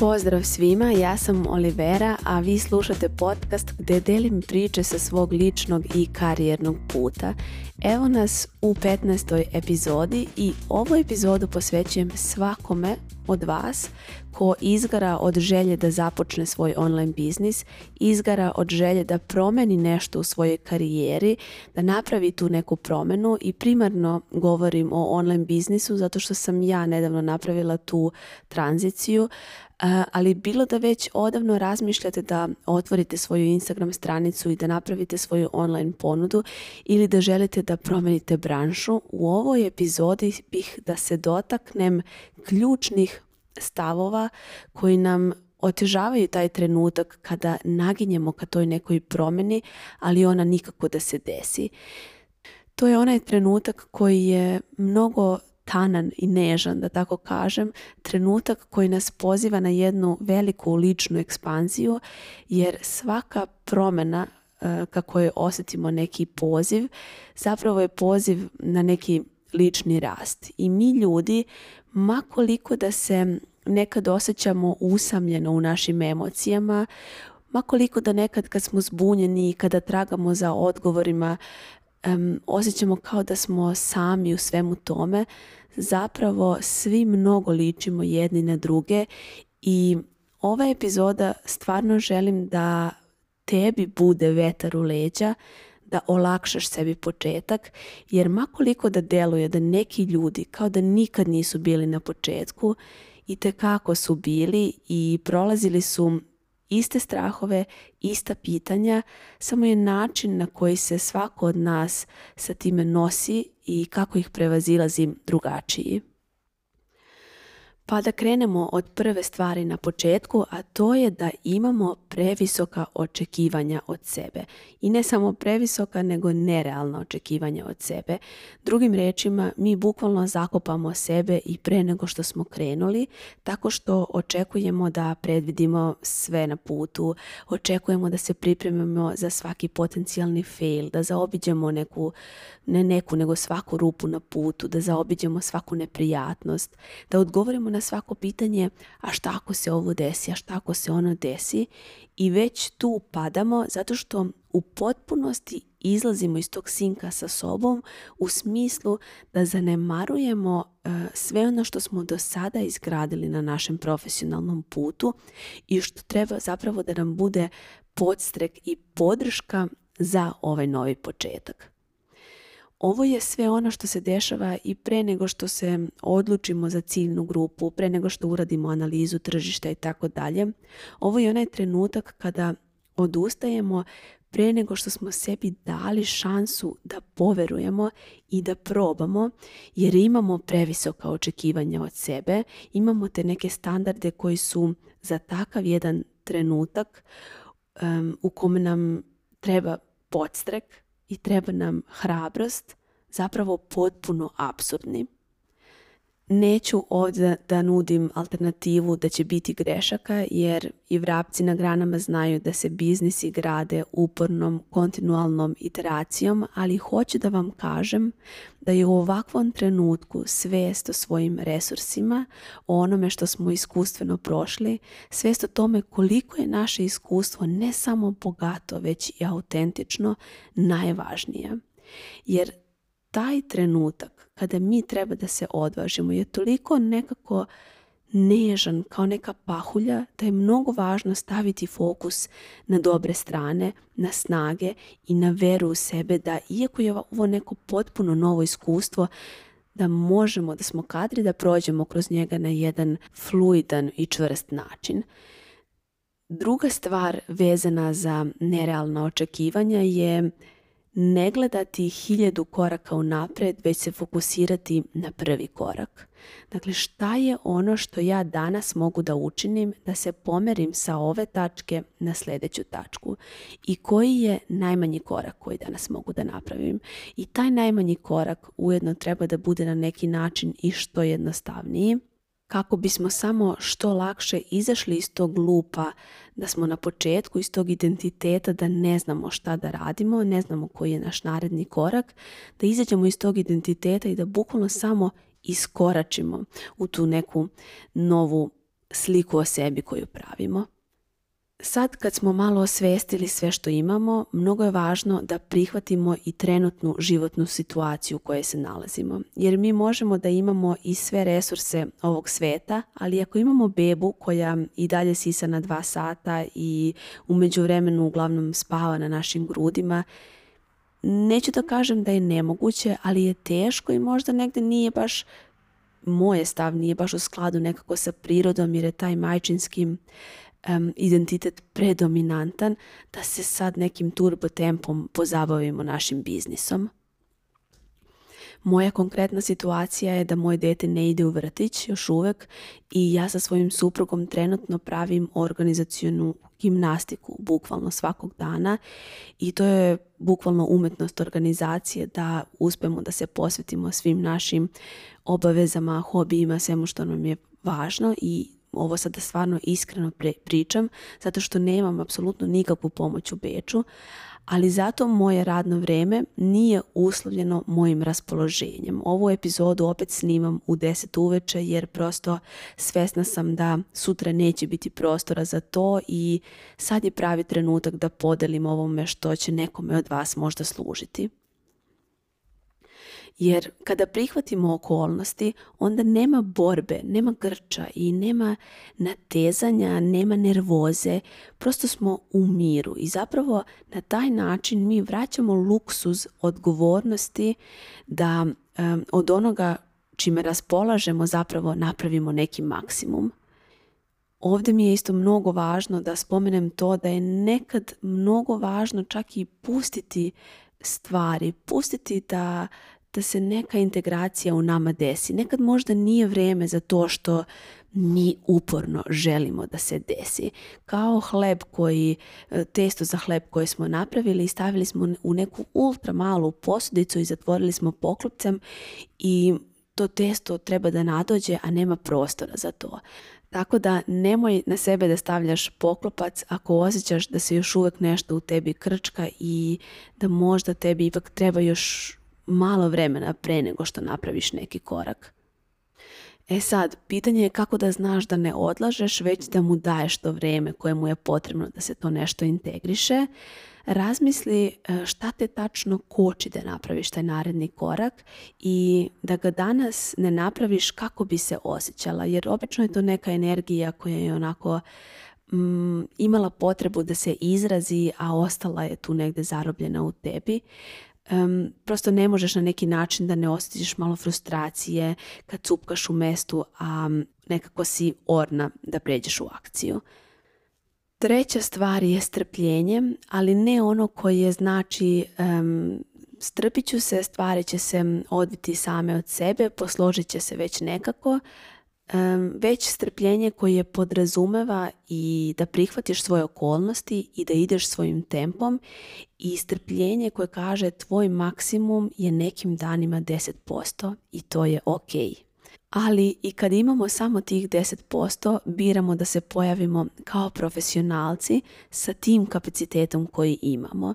Pozdrav svima, ja sam Olivera, a vi slušate podcast gdje delim priče sa svog ličnog i karijernog puta Evo nas u 15. epizodi i ovu epizodu posvećujem svakome od vas ko izgara od želje da započne svoj online biznis, izgara od želje da promeni nešto u svojoj karijeri, da napravi tu neku promenu i primarno govorim o online biznisu zato što sam ja nedavno napravila tu tranziciju ali bilo da već odavno razmišljate da otvorite svoju Instagram stranicu i da napravite svoju online ponudu ili da želite da da promenite branšu, u ovoj epizodi bih da se dotaknem ključnih stavova koji nam otežavaju taj trenutak kada naginjemo ka toj nekoj promeni, ali ona nikako da se desi. To je onaj trenutak koji je mnogo tanan i nežan, da tako kažem, trenutak koji nas poziva na jednu veliku ličnu ekspanziju, jer svaka promena Eh, kako je osjetimo neki poziv, zapravo je poziv na neki lični rast. I mi ljudi, makoliko da se nekad osjećamo usamljeno u našim emocijama, makoliko da nekad kad smo zbunjeni i kada tragamo za odgovorima, osjećamo kao da smo sami u svemu tome, zapravo svi mnogo ličimo jedni na druge i ova epizoda stvarno želim da tebi bude vetar u leđa da olakšaš sebi početak, jer makoliko da deluje da neki ljudi kao da nikad nisu bili na početku i te kako su bili i prolazili su iste strahove, ista pitanja, samo je način na koji se svako od nas sa time nosi i kako ih prevazilazim drugačiji. Pa da krenemo od prve stvari na početku, a to je da imamo previsoka očekivanja od sebe. I ne samo previsoka, nego nerealna očekivanja od sebe. Drugim riječima, mi bukvalno zakopamo sebe i pre nego što smo krenuli, tako što očekujemo da predvidimo sve na putu, očekujemo da se pripremimo za svaki potencijalni fail, da zaobiđemo neku, ne neku, nego svaku rupu na putu, da zaobiđemo svaku neprijatnost, da odgovorimo na svako pitanje a šta ako se ovo desi, a šta ako se ono desi i već tu padamo zato što u potpunosti izlazimo iz tog sinka sa sobom u smislu da zanemarujemo e, sve ono što smo do sada izgradili na našem profesionalnom putu i što treba zapravo da nam bude podstrek i podrška za ovaj novi početak. Ovo je sve ono što se dešava i pre nego što se odlučimo za ciljnu grupu, pre nego što uradimo analizu tržišta i tako dalje. Ovo je onaj trenutak kada odustajemo pre nego što smo sebi dali šansu da poverujemo i da probamo, jer imamo previsoka očekivanja od sebe, imamo te neke standarde koji su za takav jedan trenutak u kom nam treba podstrek i treba nam hrabrost, zapravo potpuno apsurdnim Neću ovdje da nudim alternativu da će biti grešaka jer i vrapci na granama znaju da se biznisi grade upornom, kontinualnom iteracijom, ali hoću da vam kažem da je u ovakvom trenutku svest o svojim resursima, o onome što smo iskustveno prošli, svest o tome koliko je naše iskustvo ne samo bogato, već i autentično, najvažnije. Jer taj trenutak kada mi treba da se odvažimo je toliko nekako nežan kao neka pahulja da je mnogo važno staviti fokus na dobre strane, na snage i na veru u sebe da iako je ovo neko potpuno novo iskustvo da možemo, da smo kadri da prođemo kroz njega na jedan fluidan i čvrst način. Druga stvar vezana za nerealna očekivanja je ne gledati hiljadu koraka unaprijed, već se fokusirati na prvi korak. Dakle, šta je ono što ja danas mogu da učinim da se pomerim sa ove tačke na sljedeću tačku i koji je najmanji korak koji danas mogu da napravim. I taj najmanji korak ujedno treba da bude na neki način i što jednostavniji, kako bismo samo što lakše izašli iz tog lupa da smo na početku iz tog identiteta da ne znamo šta da radimo, ne znamo koji je naš naredni korak, da izađemo iz tog identiteta i da bukvalno samo iskoračimo u tu neku novu sliku o sebi koju pravimo. Sad kad smo malo osvestili sve što imamo, mnogo je važno da prihvatimo i trenutnu životnu situaciju u kojoj se nalazimo. Jer mi možemo da imamo i sve resurse ovog sveta, ali ako imamo bebu koja i dalje sisa na dva sata i umeđu vremenu uglavnom spava na našim grudima, neću da kažem da je nemoguće, ali je teško i možda negde nije baš moje stav nije baš u skladu nekako sa prirodom jer je taj majčinskim identitet predominantan, da se sad nekim turbo tempom pozabavimo našim biznisom. Moja konkretna situacija je da moje dete ne ide u vrtić još uvek i ja sa svojim suprugom trenutno pravim organizacijonu gimnastiku bukvalno svakog dana i to je bukvalno umetnost organizacije da uspemo da se posvetimo svim našim obavezama, hobijima, svemu što nam je važno i ovo sada stvarno iskreno pričam, zato što nemam apsolutno nikakvu pomoć u Beču, ali zato moje radno vrijeme nije uslovljeno mojim raspoloženjem. Ovu epizodu opet snimam u 10 uveče jer prosto svesna sam da sutra neće biti prostora za to i sad je pravi trenutak da podelim ovome što će nekome od vas možda služiti. Jer kada prihvatimo okolnosti, onda nema borbe, nema grča i nema natezanja, nema nervoze. Prosto smo u miru i zapravo na taj način mi vraćamo luksuz odgovornosti da od onoga čime raspolažemo zapravo napravimo neki maksimum. Ovdje mi je isto mnogo važno da spomenem to da je nekad mnogo važno čak i pustiti stvari, pustiti da da se neka integracija u nama desi. Nekad možda nije vrijeme za to što mi uporno želimo da se desi. Kao hleb koji, e, testo za hleb koji smo napravili i stavili smo u neku ultra malu posudicu i zatvorili smo poklopcem i to testo treba da nadođe, a nema prostora za to. Tako da nemoj na sebe da stavljaš poklopac ako osjećaš da se još uvijek nešto u tebi krčka i da možda tebi ipak treba još malo vremena pre nego što napraviš neki korak. E sad, pitanje je kako da znaš da ne odlažeš, već da mu daješ to vrijeme koje mu je potrebno da se to nešto integriše. Razmisli e, šta te tačno koči da napraviš taj naredni korak i da ga danas ne napraviš kako bi se osjećala, jer obično je to neka energija koja je onako mm, imala potrebu da se izrazi, a ostala je tu negdje zarobljena u tebi um, prosto ne možeš na neki način da ne osjećaš malo frustracije kad cupkaš u mestu, a nekako si orna da pređeš u akciju. Treća stvar je strpljenje, ali ne ono koje znači um, strpit ću se, stvari će se odviti same od sebe, posložit će se već nekako već strpljenje koje podrazumeva i da prihvatiš svoje okolnosti i da ideš svojim tempom i strpljenje koje kaže tvoj maksimum je nekim danima 10% i to je ok. Ali i kad imamo samo tih 10%, biramo da se pojavimo kao profesionalci sa tim kapacitetom koji imamo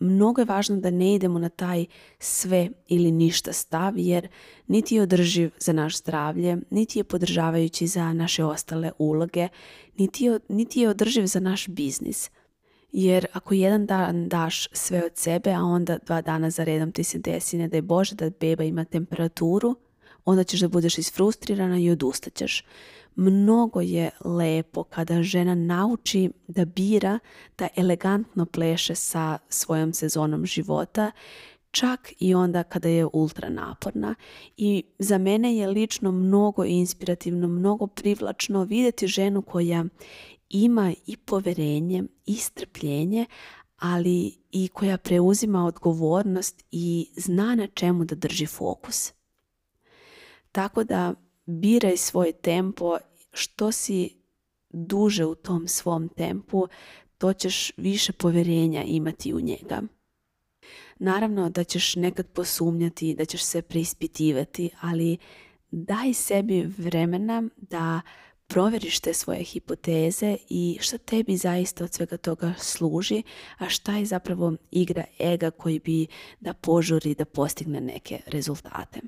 mnogo je važno da ne idemo na taj sve ili ništa stav jer niti je održiv za naš zdravlje, niti je podržavajući za naše ostale uloge, niti je, niti je održiv za naš biznis. Jer ako jedan dan daš sve od sebe, a onda dva dana za redom ti se desi, ne daj Bože da beba ima temperaturu, onda ćeš da budeš isfrustrirana i odustaćeš. Mnogo je lepo kada žena nauči da bira, da elegantno pleše sa svojom sezonom života, čak i onda kada je ultra naporna. I za mene je lično mnogo inspirativno, mnogo privlačno vidjeti ženu koja ima i poverenje i strpljenje, ali i koja preuzima odgovornost i zna na čemu da drži fokus. Tako da biraj svoj tempo što si duže u tom svom tempu, to ćeš više povjerenja imati u njega. Naravno da ćeš nekad posumnjati, da ćeš se preispitivati, ali daj sebi vremena da provjeriš te svoje hipoteze i šta tebi zaista od svega toga služi, a šta je zapravo igra ega koji bi da požuri da postigne neke rezultate.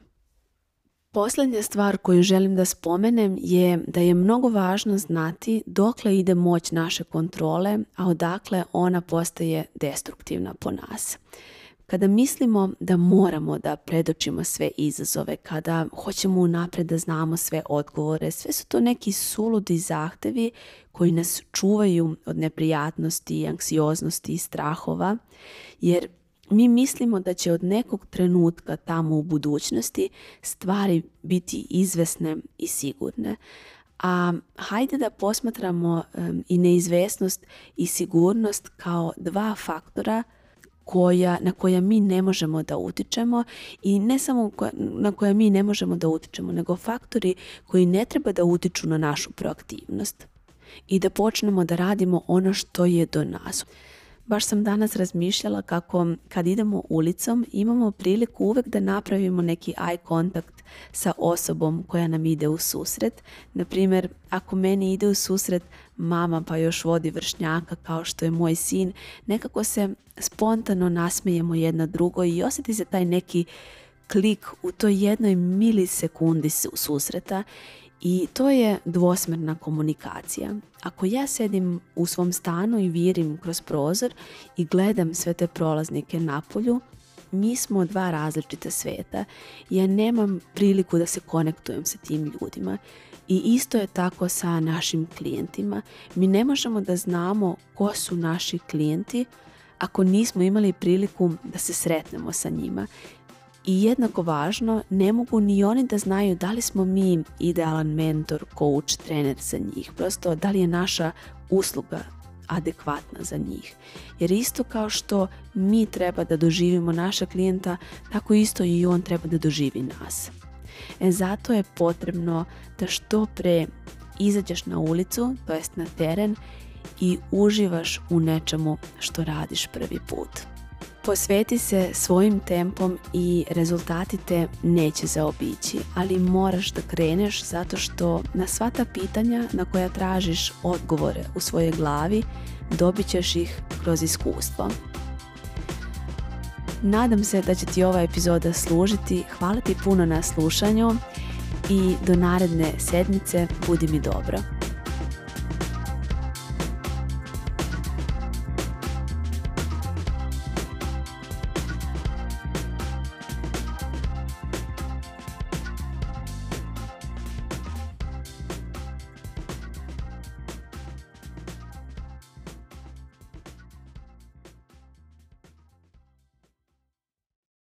Posljednja stvar koju želim da spomenem je da je mnogo važno znati dokle ide moć naše kontrole, a odakle ona postaje destruktivna po nas. Kada mislimo da moramo da predočimo sve izazove, kada hoćemo unapred da znamo sve odgovore, sve su to neki suludi zahtevi koji nas čuvaju od neprijatnosti, anksioznosti i strahova, jer mi mislimo da će od nekog trenutka tamo u budućnosti stvari biti izvesne i sigurne. A hajde da posmatramo i neizvesnost i sigurnost kao dva faktora koja, na koja mi ne možemo da utičemo i ne samo na koja mi ne možemo da utičemo, nego faktori koji ne treba da utiču na našu proaktivnost i da počnemo da radimo ono što je do nas. Baš sam danas razmišljala kako kad idemo ulicom imamo priliku uvek da napravimo neki eye contact sa osobom koja nam ide u susret. Naprimjer, ako meni ide u susret mama pa još vodi vršnjaka kao što je moj sin, nekako se spontano nasmijemo jedna drugo i osjeti se taj neki klik u toj jednoj milisekundi susreta i to je dvosmjerna komunikacija. Ako ja sedim u svom stanu i virim kroz prozor i gledam sve te prolaznike na polju, mi smo dva različita sveta. Ja nemam priliku da se konektujem sa tim ljudima. I isto je tako sa našim klijentima. Mi ne možemo da znamo ko su naši klijenti ako nismo imali priliku da se sretnemo sa njima i jednako važno, ne mogu ni oni da znaju da li smo mi idealan mentor, coach, trener za njih. Prosto da li je naša usluga adekvatna za njih. Jer isto kao što mi treba da doživimo naša klijenta, tako isto i on treba da doživi nas. E, zato je potrebno da što pre izađeš na ulicu, to jest na teren i uživaš u nečemu što radiš prvi put. Posveti se svojim tempom i rezultati te neće zaobići, ali moraš da kreneš zato što na sva ta pitanja na koja tražiš odgovore u svojoj glavi dobit ćeš ih kroz iskustvo. Nadam se da će ti ova epizoda služiti. Hvala ti puno na slušanju i do naredne sedmice budi mi dobro.